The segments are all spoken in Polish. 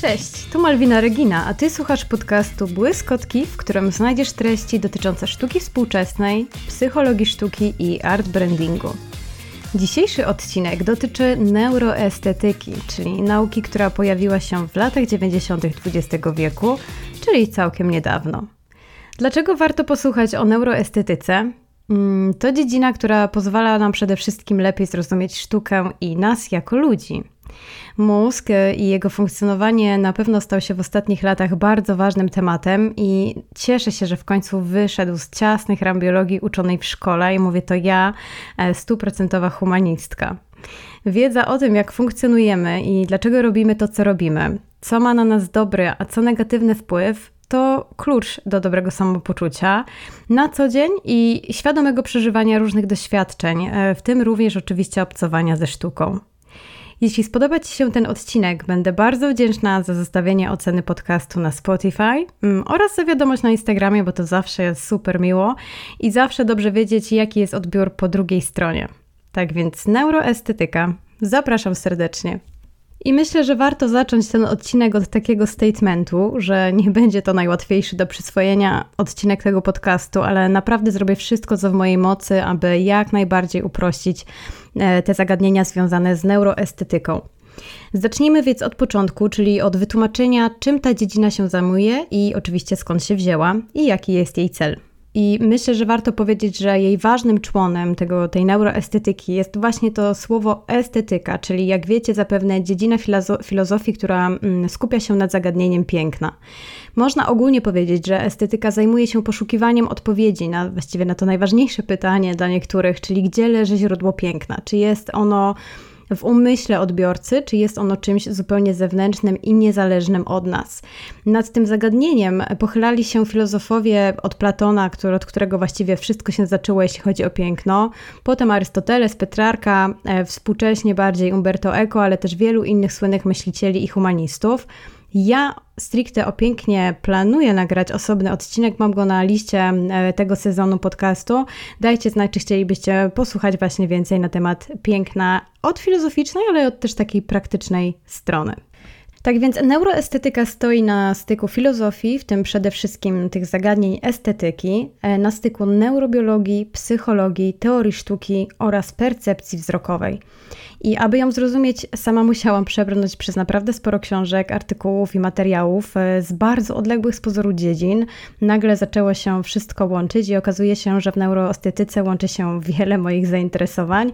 Cześć, tu Malwina Regina, a ty słuchasz podcastu Błyskotki, w którym znajdziesz treści dotyczące sztuki współczesnej, psychologii sztuki i art brandingu. Dzisiejszy odcinek dotyczy neuroestetyki, czyli nauki, która pojawiła się w latach 90. XX wieku, czyli całkiem niedawno. Dlaczego warto posłuchać o neuroestetyce? Mm, to dziedzina, która pozwala nam przede wszystkim lepiej zrozumieć sztukę i nas jako ludzi. Mózg i jego funkcjonowanie na pewno stał się w ostatnich latach bardzo ważnym tematem i cieszę się, że w końcu wyszedł z ciasnych ram biologii uczonej w szkole i mówię to ja, e, stuprocentowa humanistka. Wiedza o tym, jak funkcjonujemy i dlaczego robimy to, co robimy, co ma na nas dobry, a co negatywny wpływ, to klucz do dobrego samopoczucia na co dzień i świadomego przeżywania różnych doświadczeń, e, w tym również oczywiście obcowania ze sztuką. Jeśli spodoba Ci się ten odcinek, będę bardzo wdzięczna za zostawienie oceny podcastu na Spotify mm, oraz za wiadomość na Instagramie, bo to zawsze jest super miło i zawsze dobrze wiedzieć, jaki jest odbiór po drugiej stronie. Tak więc neuroestetyka. Zapraszam serdecznie. I myślę, że warto zacząć ten odcinek od takiego statementu, że nie będzie to najłatwiejszy do przyswojenia odcinek tego podcastu, ale naprawdę zrobię wszystko, co w mojej mocy, aby jak najbardziej uprościć e, te zagadnienia związane z neuroestetyką. Zacznijmy więc od początku, czyli od wytłumaczenia, czym ta dziedzina się zajmuje i oczywiście skąd się wzięła i jaki jest jej cel. I myślę, że warto powiedzieć, że jej ważnym członem tego, tej neuroestetyki jest właśnie to słowo estetyka, czyli jak wiecie, zapewne dziedzina filozofii, która mm, skupia się nad zagadnieniem piękna. Można ogólnie powiedzieć, że estetyka zajmuje się poszukiwaniem odpowiedzi na właściwie na to najważniejsze pytanie dla niektórych, czyli gdzie leży źródło piękna? Czy jest ono w umyśle odbiorcy, czy jest ono czymś zupełnie zewnętrznym i niezależnym od nas. Nad tym zagadnieniem pochylali się filozofowie od Platona, który, od którego właściwie wszystko się zaczęło, jeśli chodzi o piękno, potem Arystoteles, Petrarka, e, współcześnie bardziej Umberto Eco, ale też wielu innych słynnych myślicieli i humanistów. Ja stricte o pięknie planuję nagrać osobny odcinek, mam go na liście e, tego sezonu podcastu. Dajcie znać, czy chcielibyście posłuchać właśnie więcej na temat piękna od filozoficznej, ale od też takiej praktycznej strony. Tak więc neuroestetyka stoi na styku filozofii, w tym przede wszystkim tych zagadnień estetyki, e, na styku neurobiologii, psychologii, teorii sztuki oraz percepcji wzrokowej. I aby ją zrozumieć, sama musiałam przebrnąć przez naprawdę sporo książek, artykułów i materiałów e, z bardzo odległych z pozoru dziedzin. Nagle zaczęło się wszystko łączyć i okazuje się, że w neuroestetyce łączy się wiele moich zainteresowań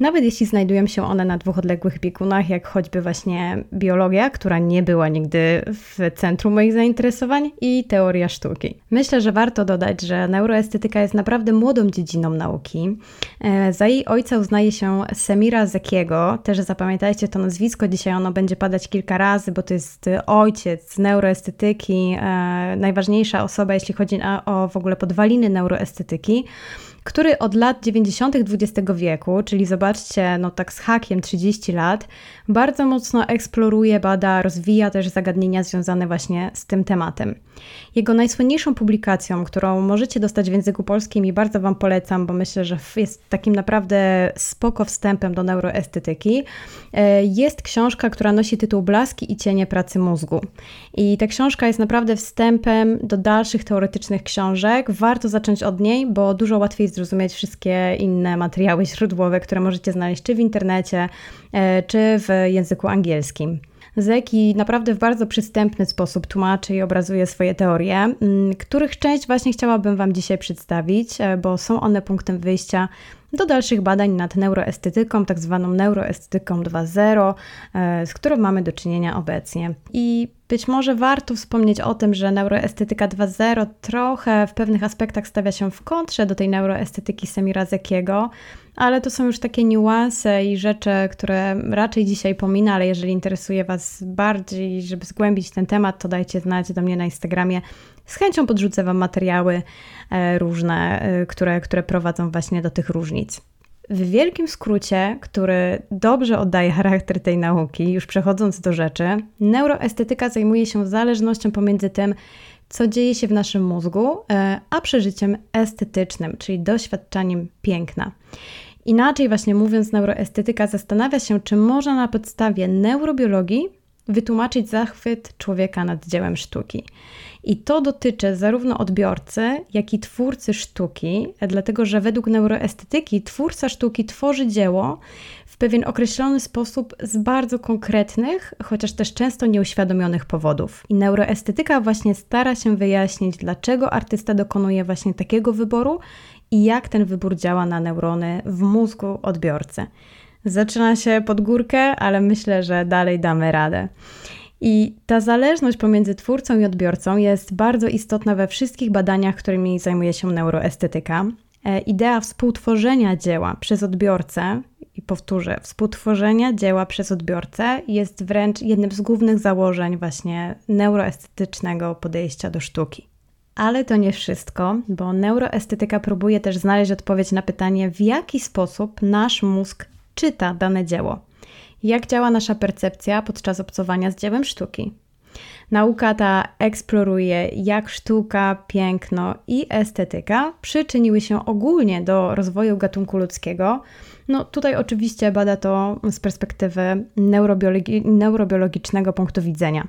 nawet jeśli znajdują się one na dwóch odległych biegunach, jak choćby właśnie biologia, która nie była nigdy w centrum moich zainteresowań, i teoria sztuki. Myślę, że warto dodać, że neuroestetyka jest naprawdę młodą dziedziną nauki. E, za jej ojca uznaje się Semira Zekiego, też zapamiętajcie to nazwisko, dzisiaj ono będzie padać kilka razy, bo to jest ojciec neuroestetyki, e, najważniejsza osoba, jeśli chodzi o w ogóle podwaliny neuroestetyki który od lat 90. XX wieku, czyli zobaczcie, no tak z hakiem 30 lat, bardzo mocno eksploruje, bada, rozwija też zagadnienia związane właśnie z tym tematem. Jego najsłynniejszą publikacją, którą możecie dostać w języku polskim i bardzo Wam polecam, bo myślę, że jest takim naprawdę spoko wstępem do neuroestetyki, e, jest książka, która nosi tytuł Blaski i cienie pracy mózgu. I ta książka jest naprawdę wstępem do dalszych teoretycznych książek. Warto zacząć od niej, bo dużo łatwiej zrozumieć wszystkie inne materiały źródłowe, które możecie znaleźć czy w internecie, e, czy w języku angielskim. Zeki naprawdę w bardzo przystępny sposób tłumaczy i obrazuje swoje teorie, mm, których część właśnie chciałabym Wam dzisiaj przedstawić, e, bo są one punktem wyjścia do dalszych badań nad neuroestetyką, tak zwaną neuroestetyką 2.0, e, z którą mamy do czynienia obecnie. I być może warto wspomnieć o tym, że neuroestetyka 2.0 trochę w pewnych aspektach stawia się w kontrze do tej neuroestetyki Semirazekiego, ale to są już takie niuanse i rzeczy, które raczej dzisiaj pomina, ale jeżeli interesuje Was bardziej, żeby zgłębić ten temat, to dajcie znać do mnie na Instagramie. Z chęcią podrzucę Wam materiały e, różne, e, które, które prowadzą właśnie do tych różnic. W wielkim skrócie, który dobrze oddaje charakter tej nauki, już przechodząc do rzeczy, neuroestetyka zajmuje się zależnością pomiędzy tym, co dzieje się w naszym mózgu, e, a przeżyciem estetycznym, czyli doświadczaniem piękna. Inaczej właśnie mówiąc, neuroestetyka zastanawia się, czy można na podstawie neurobiologii wytłumaczyć zachwyt człowieka nad dziełem sztuki. I to dotyczy zarówno odbiorcy, jak i twórcy sztuki, dlatego że według neuroestetyki twórca sztuki tworzy dzieło w pewien określony sposób z bardzo konkretnych, chociaż też często nieuświadomionych powodów. I neuroestetyka właśnie stara się wyjaśnić, dlaczego artysta dokonuje właśnie takiego wyboru i jak ten wybór działa na neurony w mózgu odbiorcy. Zaczyna się pod górkę, ale myślę, że dalej damy radę. I ta zależność pomiędzy twórcą i odbiorcą jest bardzo istotna we wszystkich badaniach, którymi zajmuje się neuroestetyka. E, idea współtworzenia dzieła przez odbiorcę, i powtórzę, współtworzenia dzieła przez odbiorcę jest wręcz jednym z głównych założeń właśnie neuroestetycznego podejścia do sztuki. Ale to nie wszystko, bo neuroestetyka próbuje też znaleźć odpowiedź na pytanie, w jaki sposób nasz mózg czyta dane dzieło. Jak działa nasza percepcja podczas obcowania z dziełem sztuki? Nauka ta eksploruje, jak sztuka, piękno i estetyka przyczyniły się ogólnie do rozwoju gatunku ludzkiego, no tutaj oczywiście bada to z perspektywy neurobiologi neurobiologicznego punktu widzenia.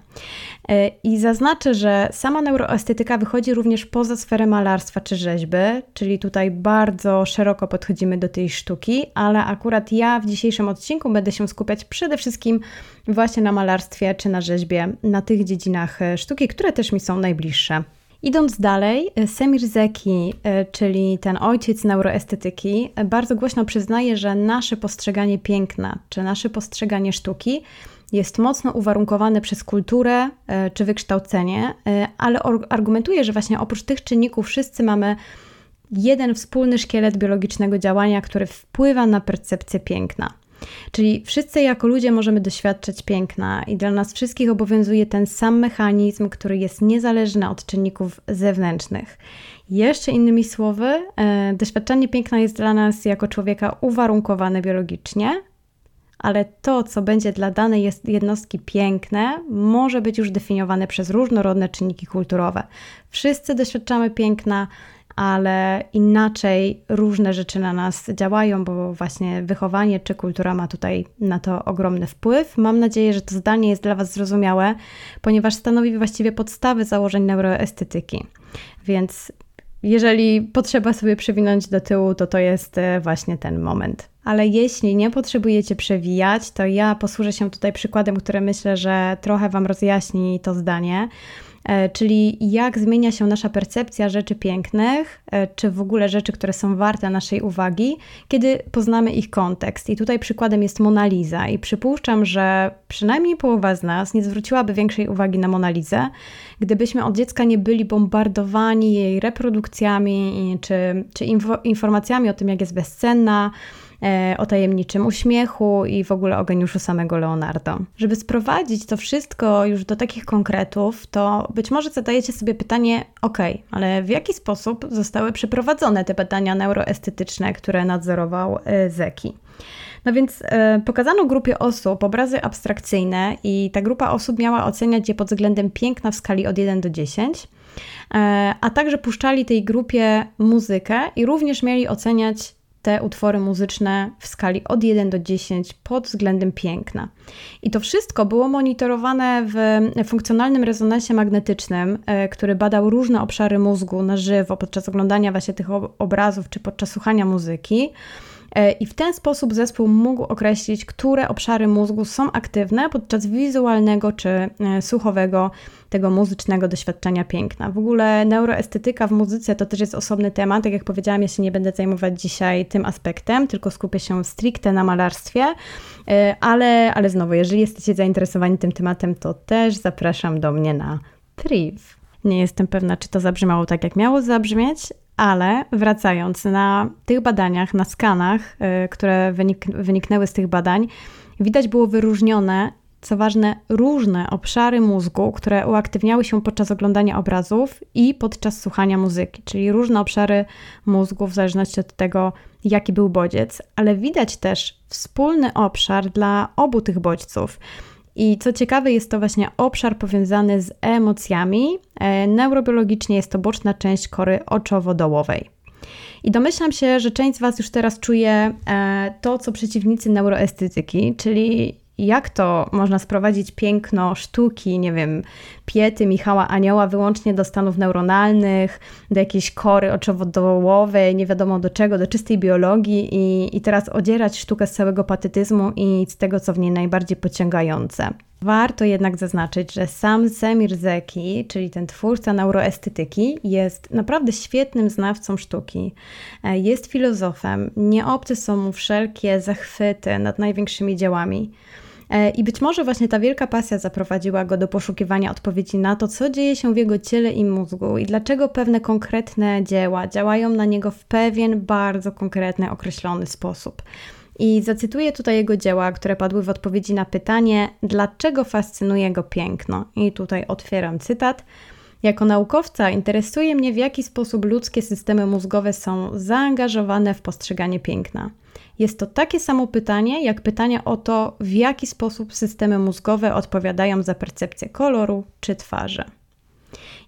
E, I zaznaczę, że sama neuroestetyka wychodzi również poza sferę malarstwa czy rzeźby, czyli tutaj bardzo szeroko podchodzimy do tej sztuki, ale akurat ja w dzisiejszym odcinku będę się skupiać przede wszystkim właśnie na malarstwie czy na rzeźbie, na tych dziedzinach e, sztuki, które też mi są najbliższe. Idąc dalej, Semir Zeki, e, czyli ten ojciec neuroestetyki, e, bardzo głośno przyznaje, że nasze postrzeganie piękna czy nasze postrzeganie sztuki jest mocno uwarunkowane przez kulturę e, czy wykształcenie, ale argumentuje, że właśnie oprócz tych czynników wszyscy mamy jeden wspólny szkielet biologicznego działania, który wpływa na percepcję piękna. Czyli wszyscy jako ludzie możemy doświadczać piękna i dla nas wszystkich obowiązuje ten sam mechanizm, który jest niezależny od czynników zewnętrznych. Jeszcze innymi słowy, e, doświadczenie piękna jest dla nas jako człowieka uwarunkowane biologicznie, ale to, co będzie dla danej jednostki piękne, może być już definiowane przez różnorodne czynniki kulturowe. Wszyscy doświadczamy piękna, ale inaczej różne rzeczy na nas działają, bo właśnie wychowanie czy kultura ma tutaj na to ogromny wpływ. Mam nadzieję, że to zdanie jest dla Was zrozumiałe, ponieważ stanowi właściwie podstawy założeń neuroestetyki. Więc jeżeli potrzeba sobie przewinąć do tyłu, to to jest e, właśnie ten moment. Ale jeśli nie potrzebujecie przewijać, to ja posłużę się tutaj przykładem, który myślę, że trochę Wam rozjaśni to zdanie. E, czyli jak zmienia się nasza percepcja rzeczy pięknych, e, czy w ogóle rzeczy, które są warte naszej uwagi, kiedy poznamy ich kontekst. I tutaj przykładem jest Mona Lisa i przypuszczam, że przynajmniej połowa z nas nie zwróciłaby większej uwagi na Mona Lizę, gdybyśmy od dziecka nie byli bombardowani jej reprodukcjami czy, czy informacjami o tym, jak jest bezcenna, o tajemniczym uśmiechu i w ogóle o geniuszu samego Leonardo. Żeby sprowadzić to wszystko już do takich konkretów, to być może zadajecie sobie pytanie, ok, ale w jaki sposób zostały przeprowadzone te badania neuroestetyczne, które nadzorował e, Zeki? No więc e, pokazano grupie osób obrazy abstrakcyjne i ta grupa osób miała oceniać je pod względem piękna w skali od 1 do 10, e, a także puszczali tej grupie muzykę i również mieli oceniać te utwory muzyczne w skali od 1 do 10 pod względem piękna. I to wszystko było monitorowane w funkcjonalnym rezonansie magnetycznym, e, który badał różne obszary mózgu na żywo podczas oglądania właśnie tych obrazów czy podczas słuchania muzyki. E, I w ten sposób zespół mógł określić, które obszary mózgu są aktywne podczas wizualnego czy e, słuchowego tego muzycznego doświadczenia piękna. W ogóle neuroestetyka w muzyce to też jest osobny temat. Tak jak powiedziałam, ja się nie będę zajmować dzisiaj tym aspektem, tylko skupię się stricte na malarstwie. E, ale, ale znowu, jeżeli jesteście zainteresowani tym tematem, to też zapraszam do mnie na priv. Nie jestem pewna, czy to zabrzmiało tak, jak miało zabrzmieć, ale wracając na tych badaniach, na skanach, y, które wynik wyniknęły z tych badań, widać było wyróżnione, co ważne, różne obszary mózgu, które uaktywniały się podczas oglądania obrazów i podczas słuchania muzyki, czyli różne obszary mózgu w zależności od tego, jaki był bodziec, ale widać też wspólny obszar dla obu tych bodźców. I co ciekawe, jest to właśnie obszar powiązany z emocjami. E, neurobiologicznie jest to boczna część kory oczowo-dołowej. I domyślam się, że część z Was już teraz czuje e, to, co przeciwnicy neuroestetyki, czyli jak to można sprowadzić piękno sztuki, nie wiem, piety Michała Anioła wyłącznie do stanów neuronalnych, do jakiejś kory oczowodołowej, nie wiadomo do czego, do czystej biologii i, i teraz odzierać sztukę z całego patetyzmu i z tego, co w niej najbardziej pociągające. Warto jednak zaznaczyć, że sam Semir Zeki, czyli ten twórca neuroestetyki, jest naprawdę świetnym znawcą sztuki. E, jest filozofem, nieobce są mu wszelkie zachwyty nad największymi dziełami. E, I być może właśnie ta wielka pasja zaprowadziła go do poszukiwania odpowiedzi na to, co dzieje się w jego ciele i mózgu i dlaczego pewne konkretne dzieła działają na niego w pewien bardzo konkretny, określony sposób. I zacytuję tutaj jego dzieła, które padły w odpowiedzi na pytanie, dlaczego fascynuje go piękno. I tutaj otwieram cytat. Jako naukowca interesuje mnie, w jaki sposób ludzkie systemy mózgowe są zaangażowane w postrzeganie piękna. Jest to takie samo pytanie, jak pytanie o to, w jaki sposób systemy mózgowe odpowiadają za percepcję koloru czy twarzy.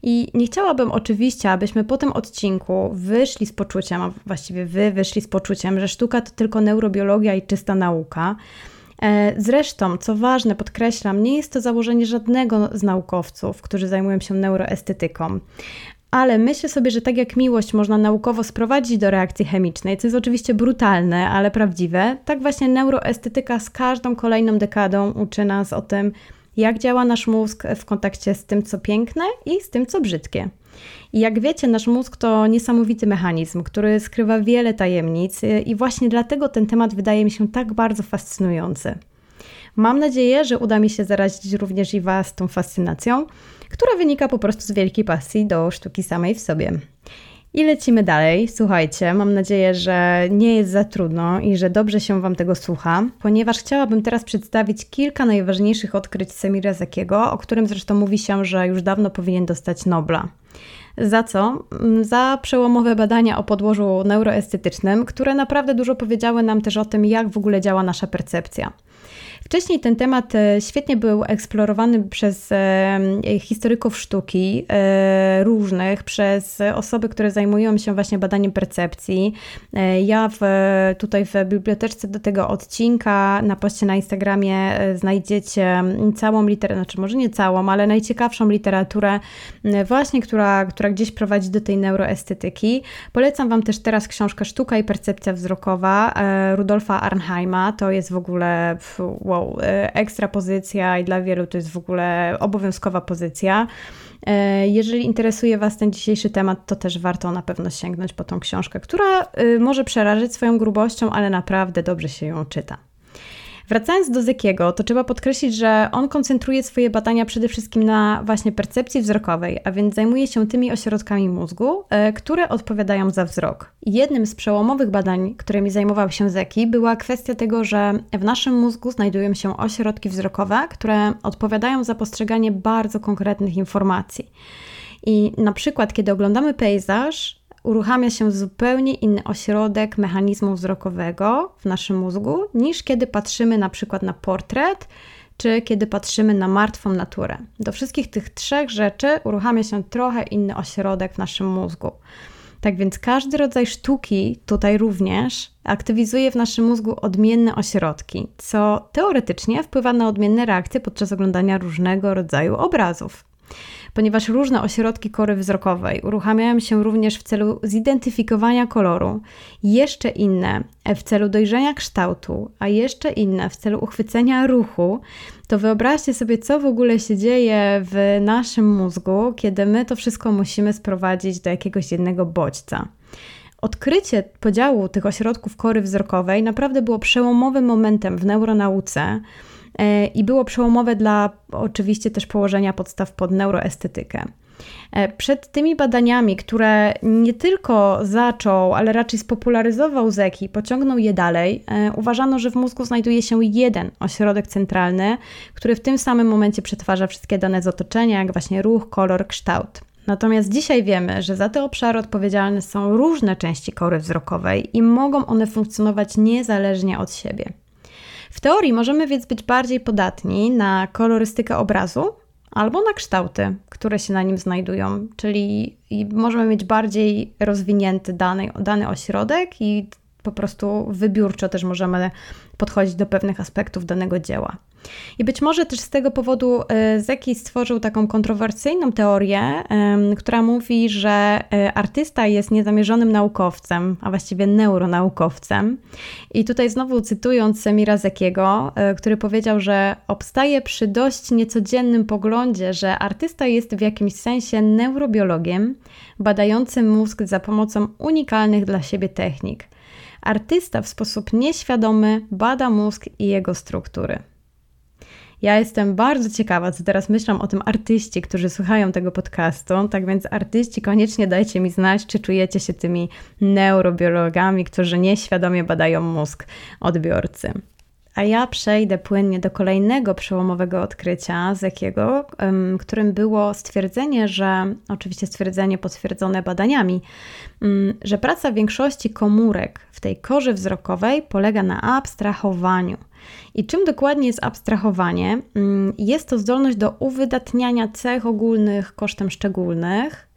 I nie chciałabym oczywiście, abyśmy po tym odcinku wyszli z poczuciem, a właściwie wy wyszli z poczuciem, że sztuka to tylko neurobiologia i czysta nauka. E, zresztą, co ważne, podkreślam, nie jest to założenie żadnego z naukowców, którzy zajmują się neuroestetyką. Ale myślę sobie, że tak jak miłość można naukowo sprowadzić do reakcji chemicznej, co jest oczywiście brutalne, ale prawdziwe, tak właśnie neuroestetyka z każdą kolejną dekadą uczy nas o tym, jak działa nasz mózg w kontakcie z tym, co piękne i z tym, co brzydkie. I jak wiecie, nasz mózg to niesamowity mechanizm, który skrywa wiele tajemnic, i właśnie dlatego ten temat wydaje mi się tak bardzo fascynujący. Mam nadzieję, że uda mi się zarazić również i Was tą fascynacją, która wynika po prostu z wielkiej pasji do sztuki samej w sobie. I lecimy dalej. Słuchajcie, mam nadzieję, że nie jest za trudno i że dobrze się Wam tego słucha, ponieważ chciałabym teraz przedstawić kilka najważniejszych odkryć Semira Zakiego, o którym zresztą mówi się, że już dawno powinien dostać Nobla. Za co? Mm, za przełomowe badania o podłożu neuroestetycznym, które naprawdę dużo powiedziały nam też o tym, jak w ogóle działa nasza percepcja. Wcześniej ten temat e, świetnie był eksplorowany przez e, historyków sztuki e, różnych, przez osoby, które zajmują się właśnie badaniem percepcji. Ja w, tutaj w biblioteczce do tego odcinka na poście na Instagramie znajdziecie całą literaturę, znaczy może nie całą, ale najciekawszą literaturę właśnie, która, która gdzieś prowadzi do tej neuroestetyki. Polecam Wam też teraz książkę Sztuka i percepcja wzrokowa Rudolfa Arnheima. To jest w ogóle wow, wow, e, ekstra pozycja i dla wielu to jest w ogóle obowiązkowa pozycja. E, jeżeli interesuje Was ten dzisiejszy temat, to też warto na pewno sięgnąć po tą książkę, która e, może przerażyć swoją grubością, ale naprawdę dobrze się ją czyta. Wracając do Zekiego, to trzeba podkreślić, że on koncentruje swoje badania przede wszystkim na właśnie percepcji wzrokowej, a więc zajmuje się tymi ośrodkami mózgu, e, które odpowiadają za wzrok. Jednym z przełomowych badań, którymi zajmował się Zeki, była kwestia tego, że w naszym mózgu znajdują się ośrodki wzrokowe, które odpowiadają za postrzeganie bardzo konkretnych informacji. I na przykład, kiedy oglądamy pejzaż, uruchamia się zupełnie inny ośrodek mechanizmu wzrokowego w naszym mózgu, niż kiedy patrzymy na przykład na portret, czy kiedy patrzymy na martwą naturę. Do wszystkich tych trzech rzeczy uruchamia się trochę inny ośrodek w naszym mózgu. Tak więc każdy rodzaj sztuki, tutaj również, aktywizuje w naszym mózgu odmienne ośrodki, co teoretycznie wpływa na odmienne reakcje podczas oglądania różnego rodzaju obrazów ponieważ różne ośrodki kory wzrokowej uruchamiają się również w celu zidentyfikowania koloru, jeszcze inne w celu dojrzenia kształtu, a jeszcze inne w celu uchwycenia ruchu, to wyobraźcie sobie, co w ogóle się dzieje w naszym mózgu, kiedy my to wszystko musimy sprowadzić do jakiegoś jednego bodźca. Odkrycie podziału tych ośrodków kory wzrokowej naprawdę było przełomowym momentem w neuronauce i było przełomowe dla oczywiście też położenia podstaw pod neuroestetykę. E, przed tymi badaniami, które nie tylko zaczął, ale raczej spopularyzował Zeki pociągnął je dalej, e, uważano, że w mózgu znajduje się jeden ośrodek centralny, który w tym samym momencie przetwarza wszystkie dane z otoczenia, jak właśnie ruch, kolor, kształt. Natomiast dzisiaj wiemy, że za te obszary odpowiedzialne są różne części kory wzrokowej i mogą one funkcjonować niezależnie od siebie. W teorii możemy więc być bardziej podatni na kolorystykę obrazu albo na kształty, które się na nim znajdują, czyli możemy mieć bardziej rozwinięty dany, dany ośrodek i po prostu wybiórczo też możemy podchodzić do pewnych aspektów danego dzieła. I być może też z tego powodu e, Zeki stworzył taką kontrowersyjną teorię, która mówi, że e, artysta jest niezamierzonym naukowcem, a właściwie neuronaukowcem. I tutaj znowu cytując Semira Zekiego, e, który powiedział, że obstaje przy dość niecodziennym poglądzie, że artysta jest w jakimś sensie neurobiologiem, badającym mózg za pomocą unikalnych dla siebie technik. Artysta w sposób nieświadomy bada mózg i jego struktury. Ja jestem bardzo ciekawa, co teraz myślą o tym artyści, którzy słuchają tego podcastu. Tak więc, artyści, koniecznie dajcie mi znać, czy czujecie się tymi neurobiologami, którzy nieświadomie badają mózg odbiorcy. A ja przejdę płynnie do kolejnego przełomowego odkrycia, z jakiego, którym było stwierdzenie, że, oczywiście stwierdzenie potwierdzone badaniami, że praca większości komórek w tej korze wzrokowej polega na abstrahowaniu. I czym dokładnie jest abstrahowanie? Jest to zdolność do uwydatniania cech ogólnych kosztem szczególnych.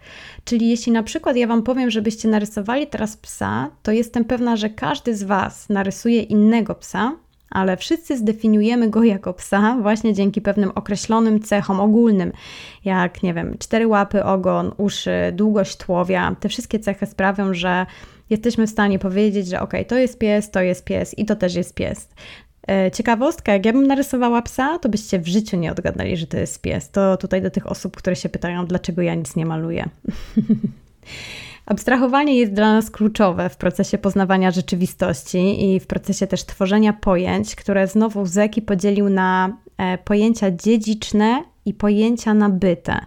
Czyli jeśli na przykład ja Wam powiem, żebyście narysowali teraz psa, to jestem pewna, że każdy z Was narysuje innego psa, ale wszyscy zdefiniujemy go jako psa właśnie dzięki pewnym określonym cechom ogólnym, jak nie wiem, cztery łapy, ogon, uszy, długość tłowia. Te wszystkie cechy sprawią, że jesteśmy w stanie powiedzieć, że ok, to jest pies, to jest pies i to też jest pies. E, ciekawostka, jak ja bym narysowała psa, to byście w życiu nie odgadnęli, że to jest pies. To tutaj do tych osób, które się pytają, dlaczego ja nic nie maluję. Abstrahowanie jest dla nas kluczowe w procesie poznawania rzeczywistości i w procesie też tworzenia pojęć, które znowu Zeki podzielił na e, pojęcia dziedziczne i pojęcia nabyte.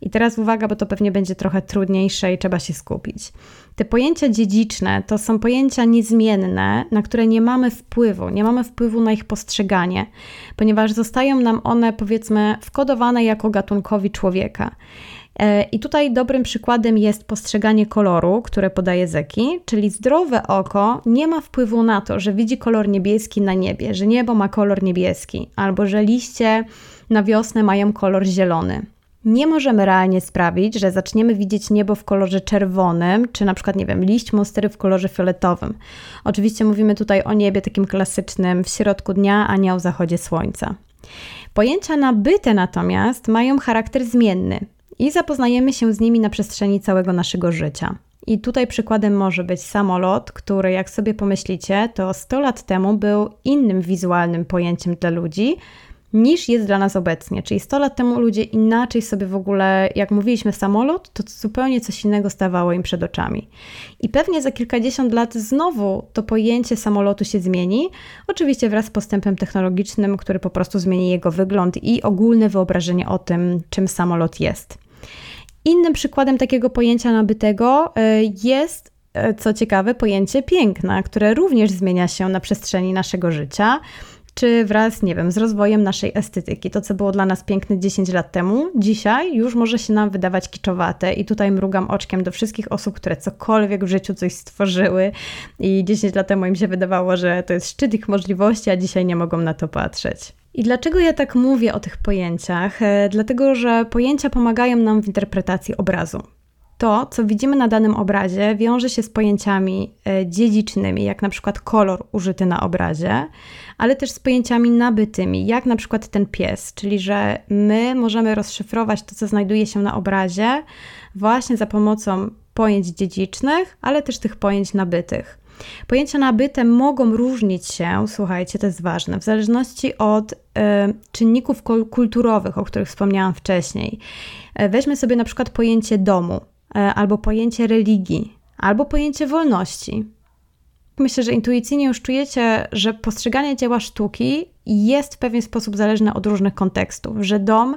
I teraz uwaga, bo to pewnie będzie trochę trudniejsze i trzeba się skupić. Te pojęcia dziedziczne to są pojęcia niezmienne, na które nie mamy wpływu, nie mamy wpływu na ich postrzeganie, ponieważ zostają nam one, powiedzmy, wkodowane jako gatunkowi człowieka. E, I tutaj dobrym przykładem jest postrzeganie koloru, które podaje Zeki, czyli zdrowe oko nie ma wpływu na to, że widzi kolor niebieski na niebie, że niebo ma kolor niebieski, albo że liście na wiosnę mają kolor zielony. Nie możemy realnie sprawić, że zaczniemy widzieć niebo w kolorze czerwonym, czy na przykład, nie wiem, liść monstery w kolorze fioletowym. Oczywiście mówimy tutaj o niebie takim klasycznym w środku dnia, a nie o zachodzie słońca. Pojęcia nabyte natomiast mają charakter zmienny i zapoznajemy się z nimi na przestrzeni całego naszego życia. I tutaj przykładem może być samolot, który, jak sobie pomyślicie, to 100 lat temu był innym wizualnym pojęciem dla ludzi niż jest dla nas obecnie. Czyli 100 lat temu ludzie inaczej sobie w ogóle, jak mówiliśmy samolot, to zupełnie coś innego stawało im przed oczami. I pewnie za kilkadziesiąt lat znowu to pojęcie samolotu się zmieni, oczywiście wraz z postępem technologicznym, który po prostu zmieni jego wygląd i ogólne wyobrażenie o tym, czym samolot jest. Innym przykładem takiego pojęcia nabytego e, jest, e, co ciekawe, pojęcie piękna, które również zmienia się na przestrzeni naszego życia czy wraz, nie wiem, z rozwojem naszej estetyki. To, co było dla nas piękne 10 lat temu, dzisiaj już może się nam wydawać kiczowate. I tutaj mrugam oczkiem do wszystkich osób, które cokolwiek w życiu coś stworzyły i 10 lat temu im się wydawało, że to jest szczyt ich możliwości, a dzisiaj nie mogą na to patrzeć. I dlaczego ja tak mówię o tych pojęciach? E, dlatego, że pojęcia pomagają nam w interpretacji obrazu. To, co widzimy na danym obrazie, wiąże się z pojęciami e, dziedzicznymi, jak na przykład kolor użyty na obrazie, ale też z pojęciami nabytymi, jak na przykład ten pies, czyli że my możemy rozszyfrować to, co znajduje się na obrazie, właśnie za pomocą pojęć dziedzicznych, ale też tych pojęć nabytych. Pojęcia nabyte mogą różnić się, słuchajcie, to jest ważne, w zależności od y, czynników kulturowych, o których wspomniałam wcześniej. E, weźmy sobie na przykład pojęcie domu, y, albo pojęcie religii, albo pojęcie wolności. Myślę, że intuicyjnie już czujecie, że postrzeganie dzieła sztuki jest w pewien sposób zależne od różnych kontekstów, że dom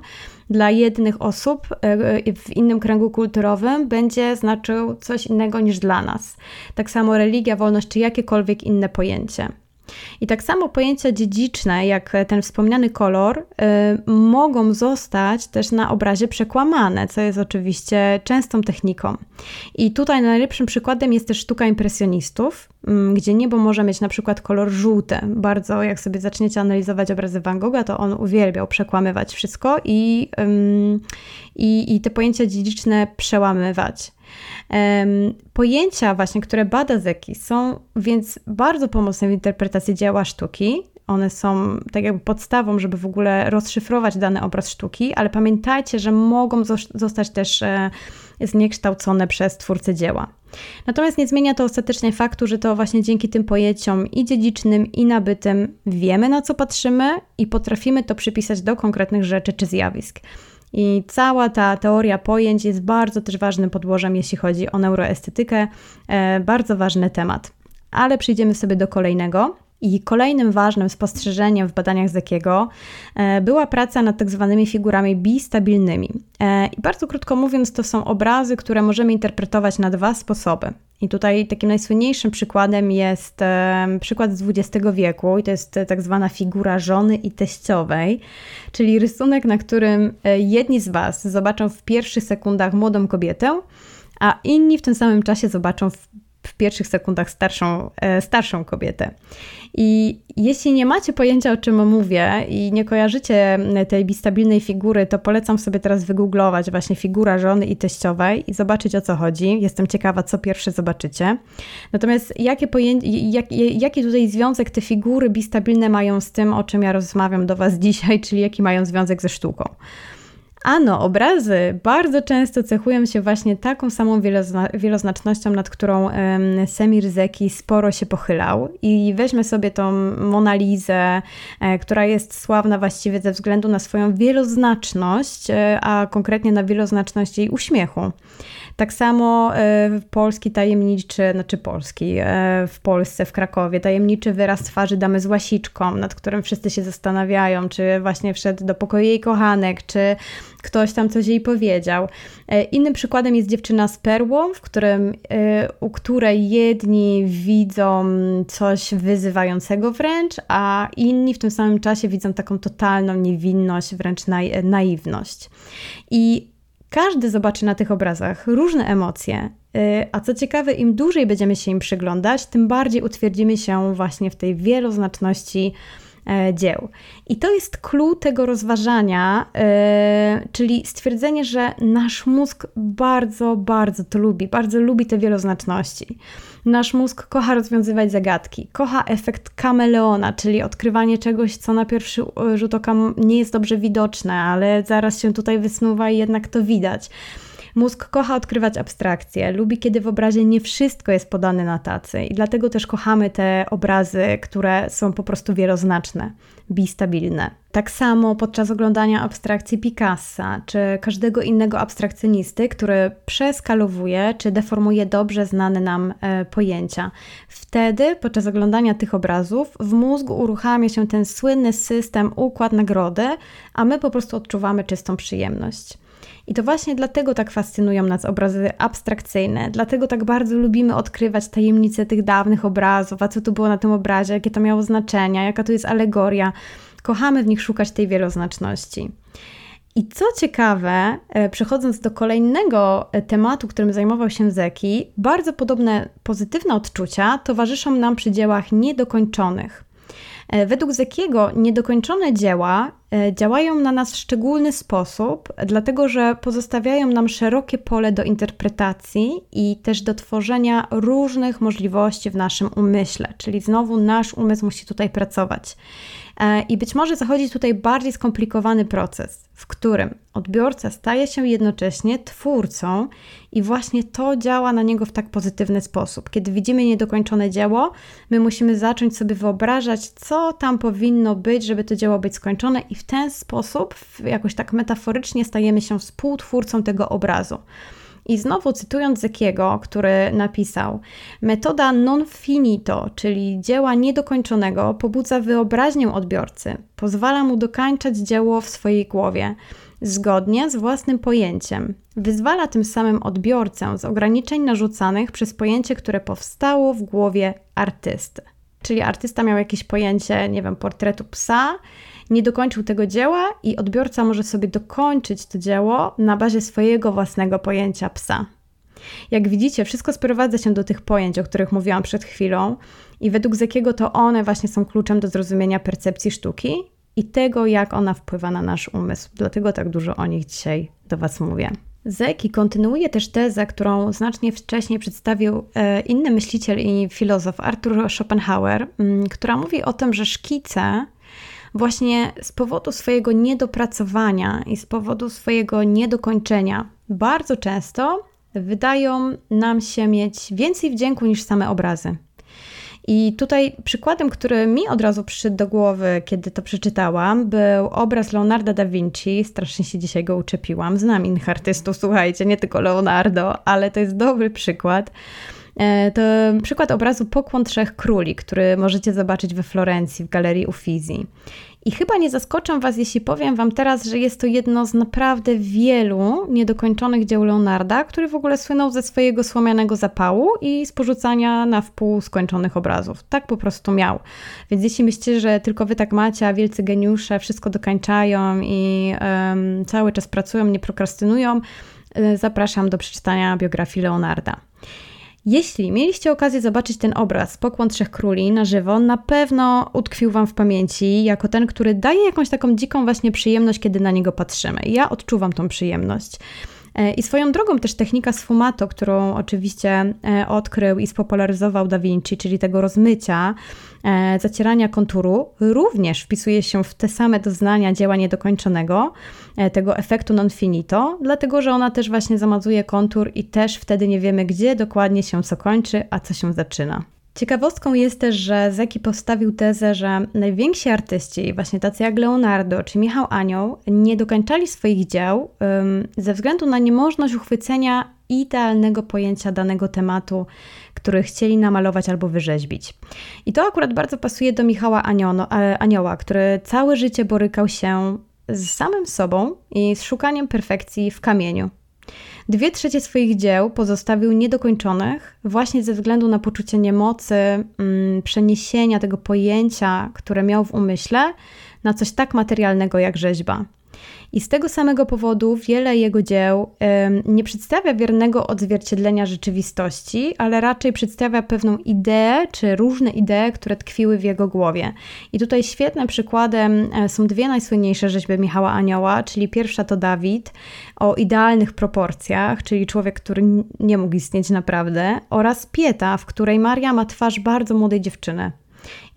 dla jednych osób e, w innym kręgu kulturowym będzie znaczył coś innego niż dla nas. Tak samo religia, wolność czy jakiekolwiek inne pojęcie. I tak samo pojęcia dziedziczne, jak ten wspomniany kolor, y, mogą zostać też na obrazie przekłamane, co jest oczywiście częstą techniką. I tutaj najlepszym przykładem jest też sztuka impresjonistów, y, gdzie niebo może mieć na przykład kolor żółty. Bardzo, jak sobie zaczniecie analizować obrazy Van Gogha, to on uwielbiał przekłamywać wszystko i, i, i te pojęcia dziedziczne przełamywać. Pojęcia właśnie, które bada Zeki są więc bardzo pomocne w interpretacji dzieła sztuki. one są tak jakby podstawą, żeby w ogóle rozszyfrować dany obraz sztuki, ale pamiętajcie, że mogą zostać też e, zniekształcone przez twórcę dzieła. Natomiast nie zmienia to ostatecznie faktu, że to właśnie dzięki tym pojęciom i dziedzicznym, i nabytym wiemy na co patrzymy i potrafimy to przypisać do konkretnych rzeczy czy zjawisk. I cała ta teoria pojęć jest bardzo też ważnym podłożem, jeśli chodzi o neuroestetykę. E, bardzo ważny temat. Ale przejdziemy sobie do kolejnego. I kolejnym ważnym spostrzeżeniem w badaniach Zekiego e, była praca nad tak zwanymi figurami bistabilnymi. E, I bardzo krótko mówiąc, to są obrazy, które możemy interpretować na dwa sposoby. I tutaj takim najsłynniejszym przykładem jest e, przykład z XX wieku, i to jest tak zwana figura żony i teściowej, czyli rysunek, na którym jedni z Was zobaczą w pierwszych sekundach młodą kobietę, a inni w tym samym czasie zobaczą w w pierwszych sekundach starszą, e, starszą kobietę. I jeśli nie macie pojęcia, o czym mówię i nie kojarzycie tej bistabilnej figury, to polecam sobie teraz wygooglować właśnie figura żony i teściowej i zobaczyć o co chodzi. Jestem ciekawa, co pierwsze zobaczycie. Natomiast jakie pojęcie, jak, jaki tutaj związek te figury bistabilne mają z tym, o czym ja rozmawiam do Was dzisiaj, czyli jaki mają związek ze sztuką? Ano, obrazy bardzo często cechują się właśnie taką samą wielozna wieloznacznością, nad którą um, Semir Zeki sporo się pochylał. I weźmy sobie tą Monalizę, e, która jest sławna właściwie ze względu na swoją wieloznaczność, e, a konkretnie na wieloznaczność jej uśmiechu. Tak samo e, polski tajemniczy, znaczy polski, e, w Polsce, w Krakowie, tajemniczy wyraz twarzy damy z łasiczką, nad którym wszyscy się zastanawiają, czy właśnie wszedł do pokoju jej kochanek, czy ktoś tam coś jej powiedział. E, innym przykładem jest dziewczyna z perłą, w którym, u której jedni widzą coś wyzywającego wręcz, a inni w tym samym czasie widzą taką totalną niewinność, wręcz naiwność. I każdy zobaczy na tych obrazach różne emocje, y, a co ciekawe, im dłużej będziemy się im przyglądać, tym bardziej utwierdzimy się właśnie w tej wieloznaczności dzieł. I to jest clue tego rozważania, e, czyli stwierdzenie, że nasz mózg bardzo, bardzo to lubi, bardzo lubi te wieloznaczności. Nasz mózg kocha rozwiązywać zagadki, kocha efekt kameleona, czyli odkrywanie czegoś, co na pierwszy e, rzut oka nie jest dobrze widoczne, ale zaraz się tutaj wysnuwa i jednak to widać. Mózg kocha odkrywać abstrakcje, lubi, kiedy w obrazie nie wszystko jest podane na tacy i dlatego też kochamy te obrazy, które są po prostu wieloznaczne, bistabilne. Tak samo podczas oglądania abstrakcji Picassa czy każdego innego abstrakcjonisty, który przeskalowuje czy deformuje dobrze znane nam e, pojęcia. Wtedy, podczas oglądania tych obrazów, w mózgu uruchamia się ten słynny system układ nagrody, a my po prostu odczuwamy czystą przyjemność. I to właśnie dlatego tak fascynują nas obrazy abstrakcyjne, dlatego tak bardzo lubimy odkrywać tajemnice tych dawnych obrazów, a co tu było na tym obrazie, jakie to miało znaczenia, jaka to jest alegoria. Kochamy w nich szukać tej wieloznaczności. I co ciekawe, e, przechodząc do kolejnego e, tematu, którym zajmował się Zeki, bardzo podobne pozytywne odczucia towarzyszą nam przy dziełach niedokończonych. E, według Zekiego niedokończone dzieła działają na nas w szczególny sposób, dlatego że pozostawiają nam szerokie pole do interpretacji i też do tworzenia różnych możliwości w naszym umyśle, czyli znowu nasz umysł musi tutaj pracować. E, I być może zachodzi tutaj bardziej skomplikowany proces, w którym odbiorca staje się jednocześnie twórcą i właśnie to działa na niego w tak pozytywny sposób. Kiedy widzimy niedokończone dzieło, my musimy zacząć sobie wyobrażać, co tam powinno być, żeby to dzieło być skończone, i w ten sposób, jakoś tak metaforycznie, stajemy się współtwórcą tego obrazu. I znowu cytując Zekiego, który napisał: Metoda non finito, czyli dzieła niedokończonego, pobudza wyobraźnię odbiorcy, pozwala mu dokańczać dzieło w swojej głowie zgodnie z własnym pojęciem. Wyzwala tym samym odbiorcę z ograniczeń narzucanych przez pojęcie, które powstało w głowie artysty. Czyli artysta miał jakieś pojęcie, nie wiem, portretu psa, nie dokończył tego dzieła i odbiorca może sobie dokończyć to dzieło na bazie swojego własnego pojęcia psa. Jak widzicie, wszystko sprowadza się do tych pojęć, o których mówiłam przed chwilą, i według Zekiego to one właśnie są kluczem do zrozumienia percepcji sztuki i tego, jak ona wpływa na nasz umysł. Dlatego tak dużo o nich dzisiaj do Was mówię. Zeki kontynuuje też tezę, którą znacznie wcześniej przedstawił e, inny myśliciel i filozof Arthur Schopenhauer, mm, która mówi o tym, że szkice właśnie z powodu swojego niedopracowania i z powodu swojego niedokończenia bardzo często wydają nam się mieć więcej wdzięku niż same obrazy. I tutaj przykładem, który mi od razu przyszedł do głowy, kiedy to przeczytałam, był obraz Leonarda da Vinci. Strasznie się dzisiaj go uczepiłam. Znam innych artystów, słuchajcie, nie tylko Leonardo, ale to jest dobry przykład. E, to przykład obrazu Pokłon Trzech Króli, który możecie zobaczyć we Florencji w Galerii Uffizi. I chyba nie zaskoczę Was, jeśli powiem Wam teraz, że jest to jedno z naprawdę wielu niedokończonych dzieł Leonarda, który w ogóle słynął ze swojego słomianego zapału i z porzucania na wpół skończonych obrazów. Tak po prostu miał. Więc jeśli myślicie, że tylko Wy tak macie, a wielcy geniusze wszystko dokańczają i um, cały czas pracują, nie prokrastynują, e, zapraszam do przeczytania biografii Leonarda. Jeśli mieliście okazję zobaczyć ten obraz Pokłon Trzech Króli na żywo, na pewno utkwił Wam w pamięci jako ten, który daje jakąś taką dziką właśnie przyjemność, kiedy na niego patrzymy. Ja odczuwam tą przyjemność. E, I swoją drogą też technika sfumato, którą oczywiście e, odkrył i spopularyzował Da Vinci, czyli tego rozmycia, zacierania konturu, również wpisuje się w te same doznania dzieła niedokończonego, tego efektu non finito, dlatego że ona też właśnie zamazuje kontur i też wtedy nie wiemy, gdzie dokładnie się co kończy, a co się zaczyna. Ciekawostką jest też, że Zeki postawił tezę, że najwięksi artyści, właśnie tacy jak Leonardo czy Michał Anioł, nie dokończali swoich dzieł um, ze względu na niemożność uchwycenia idealnego pojęcia danego tematu, który chcieli namalować albo wyrzeźbić. I to akurat bardzo pasuje do Michała Aniono, e, Anioła, który całe życie borykał się z samym sobą i z szukaniem perfekcji w kamieniu. Dwie trzecie swoich dzieł pozostawił niedokończonych właśnie ze względu na poczucie niemocy, mm, przeniesienia tego pojęcia, które miał w umyśle, na coś tak materialnego jak rzeźba. I z tego samego powodu wiele jego dzieł nie przedstawia wiernego odzwierciedlenia rzeczywistości, ale raczej przedstawia pewną ideę czy różne idee, które tkwiły w jego głowie. I tutaj świetnym przykładem e, są dwie najsłynniejsze rzeźby Michała Anioła, czyli pierwsza to Dawid o idealnych proporcjach, czyli człowiek, który nie mógł istnieć naprawdę, oraz Pieta, w której Maria ma twarz bardzo młodej dziewczyny.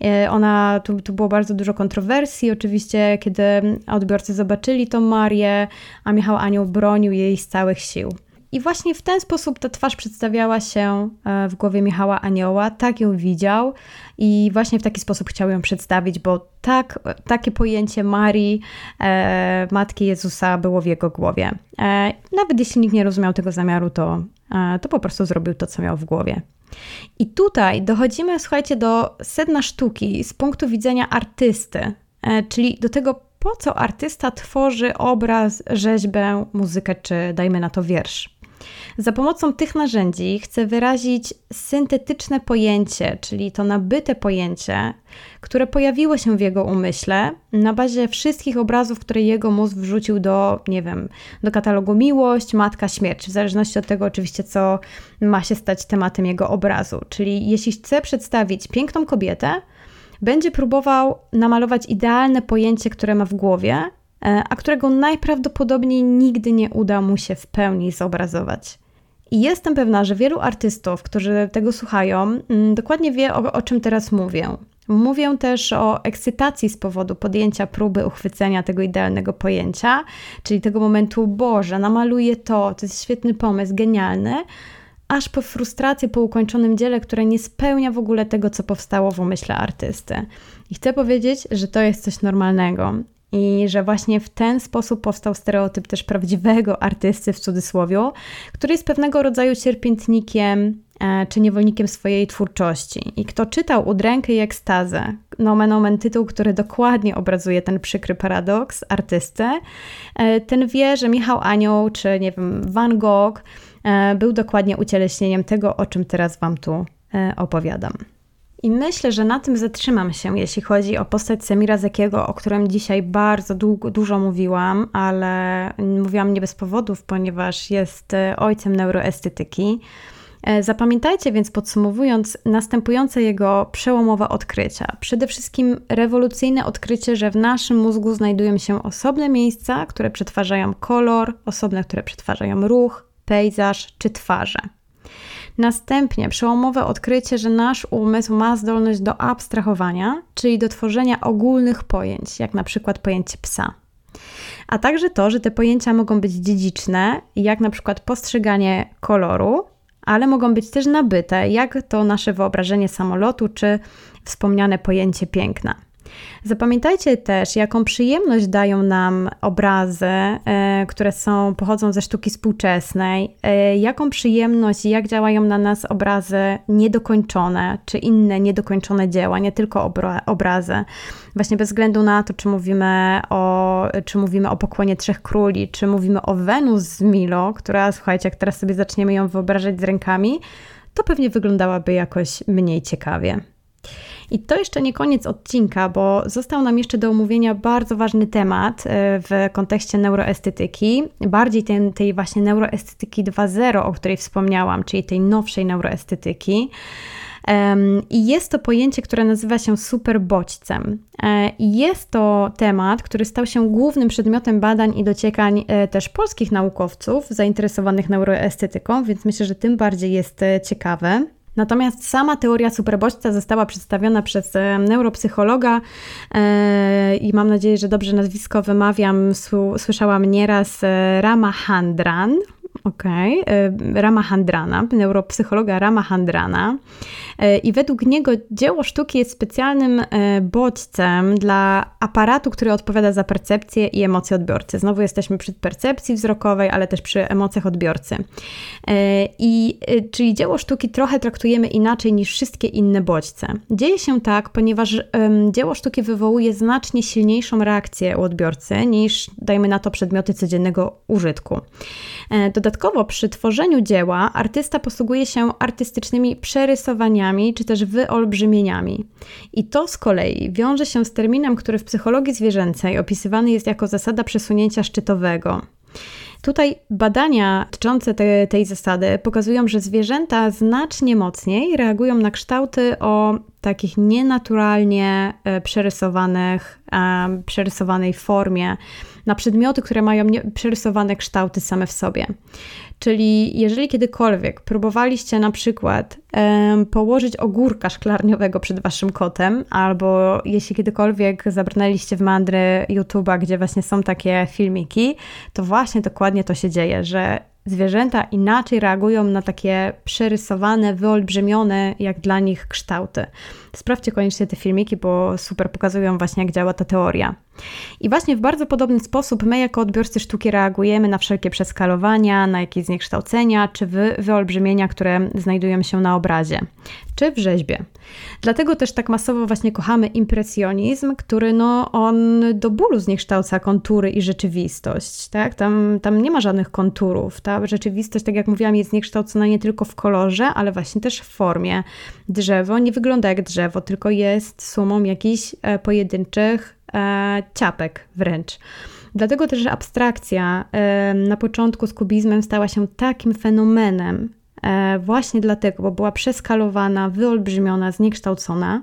E, ona, tu, tu było bardzo dużo kontrowersji, oczywiście, kiedy odbiorcy zobaczyli tą Marię, a Michał Anioł bronił jej z całych sił. I właśnie w ten sposób ta twarz przedstawiała się e, w głowie Michała Anioła, tak ją widział i właśnie w taki sposób chciał ją przedstawić, bo tak, takie pojęcie Marii, e, Matki Jezusa było w jego głowie. E, nawet jeśli nikt nie rozumiał tego zamiaru, to, to po prostu zrobił to, co miał w głowie. I tutaj dochodzimy, słuchajcie, do sedna sztuki z punktu widzenia artysty, e, czyli do tego, po co artysta tworzy obraz, rzeźbę, muzykę czy dajmy na to wiersz. Za pomocą tych narzędzi chcę wyrazić syntetyczne pojęcie, czyli to nabyte pojęcie, które pojawiło się w jego umyśle na bazie wszystkich obrazów, które jego mózg wrzucił do, nie wiem, do katalogu Miłość, Matka, Śmierć, w zależności od tego oczywiście, co ma się stać tematem jego obrazu. Czyli jeśli chce przedstawić piękną kobietę, będzie próbował namalować idealne pojęcie, które ma w głowie, a którego najprawdopodobniej nigdy nie uda mu się w pełni zobrazować. I jestem pewna, że wielu artystów, którzy tego słuchają, mm, dokładnie wie, o, o czym teraz mówię. Mówię też o ekscytacji z powodu podjęcia próby uchwycenia tego idealnego pojęcia, czyli tego momentu, Boże, namaluję to, to jest świetny pomysł, genialny, aż po frustrację po ukończonym dziele, które nie spełnia w ogóle tego, co powstało w umyśle artysty. I chcę powiedzieć, że to jest coś normalnego i że właśnie w ten sposób powstał stereotyp też prawdziwego artysty w cudzysłowie, który jest pewnego rodzaju cierpiętnikiem e, czy niewolnikiem swojej twórczości. I kto czytał Udrękę i ekstazę, nomen omen tytuł, który dokładnie obrazuje ten przykry paradoks artysty, e, ten wie, że Michał Anioł czy nie wiem, Van Gogh e, był dokładnie ucieleśnieniem tego, o czym teraz Wam tu opowiadam. I myślę, że na tym zatrzymam się, jeśli chodzi o postać Semira Zekiego, o którym dzisiaj bardzo długo, dużo mówiłam, ale mówiłam nie bez powodów, ponieważ jest e, ojcem neuroestetyki. E, zapamiętajcie więc podsumowując następujące jego przełomowe odkrycia. Przede wszystkim rewolucyjne odkrycie, że w naszym mózgu znajdują się osobne miejsca, które przetwarzają kolor, osobne, które przetwarzają ruch, pejzaż czy twarze. Następnie przełomowe odkrycie, że nasz umysł ma zdolność do abstrahowania, czyli do tworzenia ogólnych pojęć, jak na przykład pojęcie psa. A także to, że te pojęcia mogą być dziedziczne, jak na przykład postrzeganie koloru, ale mogą być też nabyte, jak to nasze wyobrażenie samolotu czy wspomniane pojęcie piękna. Zapamiętajcie też, jaką przyjemność dają nam obrazy, e, które są, pochodzą ze sztuki współczesnej, e, jaką przyjemność i jak działają na nas obrazy niedokończone, czy inne niedokończone dzieła, nie tylko obrazy. Właśnie bez względu na to, czy mówimy o, czy mówimy o pokłonie Trzech Króli, czy mówimy o Wenus z Milo, która, słuchajcie, jak teraz sobie zaczniemy ją wyobrażać z rękami, to pewnie wyglądałaby jakoś mniej ciekawie. I to jeszcze nie koniec odcinka, bo został nam jeszcze do omówienia bardzo ważny temat e, w kontekście neuroestetyki, bardziej ten, tej właśnie neuroestetyki 2.0, o której wspomniałam, czyli tej nowszej neuroestetyki. I jest to pojęcie, które nazywa się superbodźcem. E, I jest to temat, który stał się głównym przedmiotem badań i dociekań e, też polskich naukowców zainteresowanych neuroestetyką, więc myślę, że tym bardziej jest ciekawe. Natomiast sama teoria superbodźca została przedstawiona przez e, neuropsychologa e, i mam nadzieję, że dobrze nazwisko wymawiam. Słyszałam nieraz e, Rama Handran. Okej, okay. Rama Handrana, neuropsychologa Rama Handrana. I według niego dzieło sztuki jest specjalnym bodźcem dla aparatu, który odpowiada za percepcję i emocje odbiorcy. Znowu jesteśmy przy percepcji wzrokowej, ale też przy emocjach odbiorcy. I czyli dzieło sztuki trochę traktujemy inaczej niż wszystkie inne bodźce. Dzieje się tak, ponieważ dzieło sztuki wywołuje znacznie silniejszą reakcję u odbiorcy niż, dajmy na to, przedmioty codziennego użytku. Dodatkowo przy tworzeniu dzieła artysta posługuje się artystycznymi przerysowaniami czy też wyolbrzymieniami. I to z kolei wiąże się z terminem, który w psychologii zwierzęcej opisywany jest jako zasada przesunięcia szczytowego. Tutaj badania dotyczące te, tej zasady pokazują, że zwierzęta znacznie mocniej reagują na kształty o takich nienaturalnie e, przerysowanych, e, przerysowanej formie, na przedmioty, które mają przerysowane kształty same w sobie. Czyli jeżeli kiedykolwiek próbowaliście na przykład położyć ogórka szklarniowego przed waszym kotem, albo jeśli kiedykolwiek zabrnęliście w mandry YouTube'a, gdzie właśnie są takie filmiki, to właśnie dokładnie to się dzieje, że zwierzęta inaczej reagują na takie przerysowane, wyolbrzymione jak dla nich kształty. Sprawdźcie koniecznie te filmiki, bo super pokazują właśnie, jak działa ta teoria. I właśnie w bardzo podobny sposób my, jako odbiorcy sztuki, reagujemy na wszelkie przeskalowania, na jakieś zniekształcenia czy wy, wyolbrzymienia, które znajdują się na obrazie czy w rzeźbie. Dlatego też tak masowo właśnie kochamy impresjonizm, który no, on do bólu zniekształca kontury i rzeczywistość. Tak? Tam, tam nie ma żadnych konturów. Ta rzeczywistość, tak jak mówiłam, jest zniekształcona nie tylko w kolorze, ale właśnie też w formie. Drzewo nie wygląda jak drzewo, tylko jest sumą jakichś e, pojedynczych e, ciapek wręcz. Dlatego też abstrakcja e, na początku z kubizmem stała się takim fenomenem, właśnie dlatego, bo była przeskalowana, wyolbrzymiona, zniekształcona.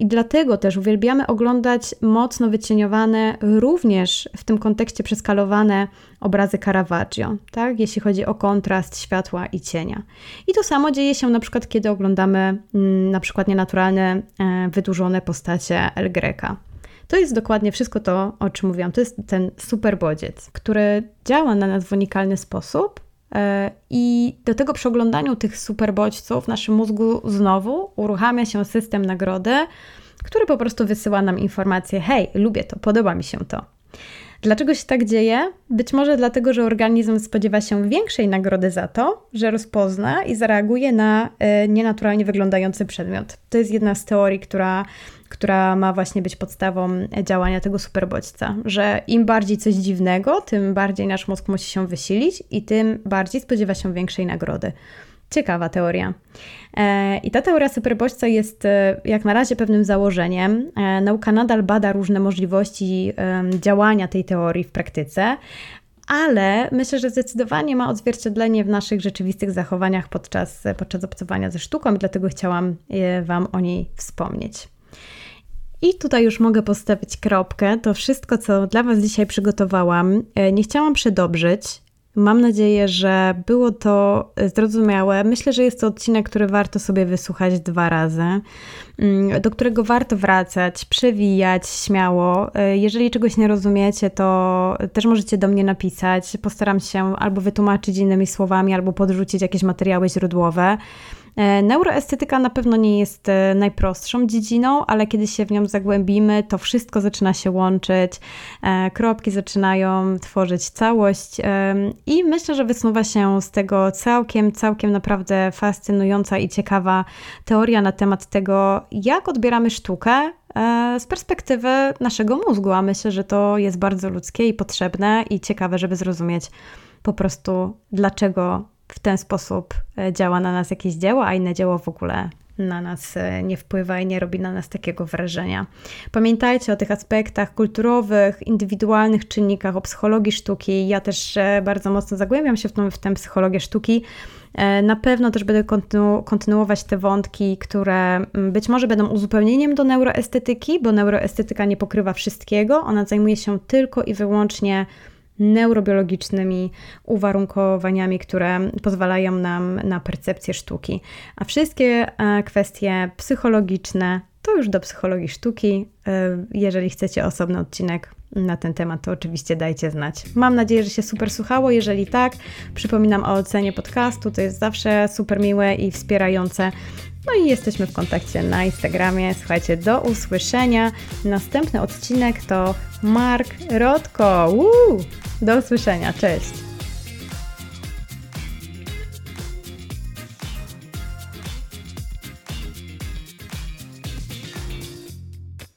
I dlatego też uwielbiamy oglądać mocno wycieniowane, również w tym kontekście przeskalowane obrazy Caravaggio, tak? jeśli chodzi o kontrast światła i cienia. I to samo dzieje się na przykład, kiedy oglądamy mm, na przykład nienaturalne, e, wydłużone postacie El Greca. To jest dokładnie wszystko to, o czym mówiłam. To jest ten super bodziec, który działa na nas w unikalny sposób. E, I do tego przy oglądaniu tych super bodźców w naszym mózgu znowu uruchamia się system nagrody, który po prostu wysyła nam informację: hej, lubię to, podoba mi się to. Dlaczego się tak dzieje? Być może dlatego, że organizm spodziewa się większej nagrody za to, że rozpozna i zareaguje na e, nienaturalnie wyglądający przedmiot. To jest jedna z teorii, która, która ma właśnie być podstawą działania tego superbodźca, że im bardziej coś dziwnego, tym bardziej nasz mózg musi się wysilić i tym bardziej spodziewa się większej nagrody. Ciekawa teoria. E, I ta teoria superbodźca jest e, jak na razie pewnym założeniem. E, nauka nadal bada różne możliwości działania tej teorii w praktyce, ale myślę, że zdecydowanie ma odzwierciedlenie w naszych rzeczywistych zachowaniach podczas, podczas obcowania ze sztuką i dlatego chciałam Wam o niej wspomnieć. I tutaj już mogę postawić kropkę. To wszystko, co dla Was dzisiaj przygotowałam. E, nie chciałam przedobrzyć. Mam nadzieję, że było to zrozumiałe. Myślę, że jest to odcinek, który warto sobie wysłuchać dwa razy, mm, do którego warto wracać, przewijać śmiało. E, jeżeli czegoś nie rozumiecie, to też możecie do mnie napisać. Postaram się albo wytłumaczyć innymi słowami, albo podrzucić jakieś materiały źródłowe. E, neuroestetyka na pewno nie jest e, najprostszą dziedziną, ale kiedy się w nią zagłębimy, to wszystko zaczyna się łączyć, e, kropki zaczynają tworzyć całość i myślę, że wysnuwa się z tego całkiem, całkiem naprawdę fascynująca i ciekawa teoria na temat tego, jak odbieramy sztukę, z perspektywy naszego mózgu, a myślę, że to jest bardzo ludzkie i potrzebne i ciekawe, żeby zrozumieć po prostu, dlaczego w ten sposób e, działa na nas jakieś dzieło, a inne dzieło w ogóle na nas e, nie wpływa i nie robi na nas takiego wrażenia. Pamiętajcie o tych aspektach kulturowych, indywidualnych czynnikach, o psychologii sztuki. Ja też e, bardzo mocno zagłębiam się w, tą, w tę psychologię sztuki. Na pewno też będę kontynu kontynuować te wątki, które być może będą uzupełnieniem do neuroestetyki, bo neuroestetyka nie pokrywa wszystkiego. Ona zajmuje się tylko i wyłącznie neurobiologicznymi uwarunkowaniami, które pozwalają nam na percepcję sztuki. A wszystkie e, kwestie psychologiczne to już do psychologii sztuki. E, jeżeli chcecie osobny odcinek na ten temat, to oczywiście dajcie znać. Mam nadzieję, że się super słuchało. Jeżeli tak, przypominam o ocenie podcastu, to jest zawsze super miłe i wspierające. No i jesteśmy w kontakcie na Instagramie. Słuchajcie, do usłyszenia. Następny odcinek to Mark Rodko. Woo! Do usłyszenia, cześć!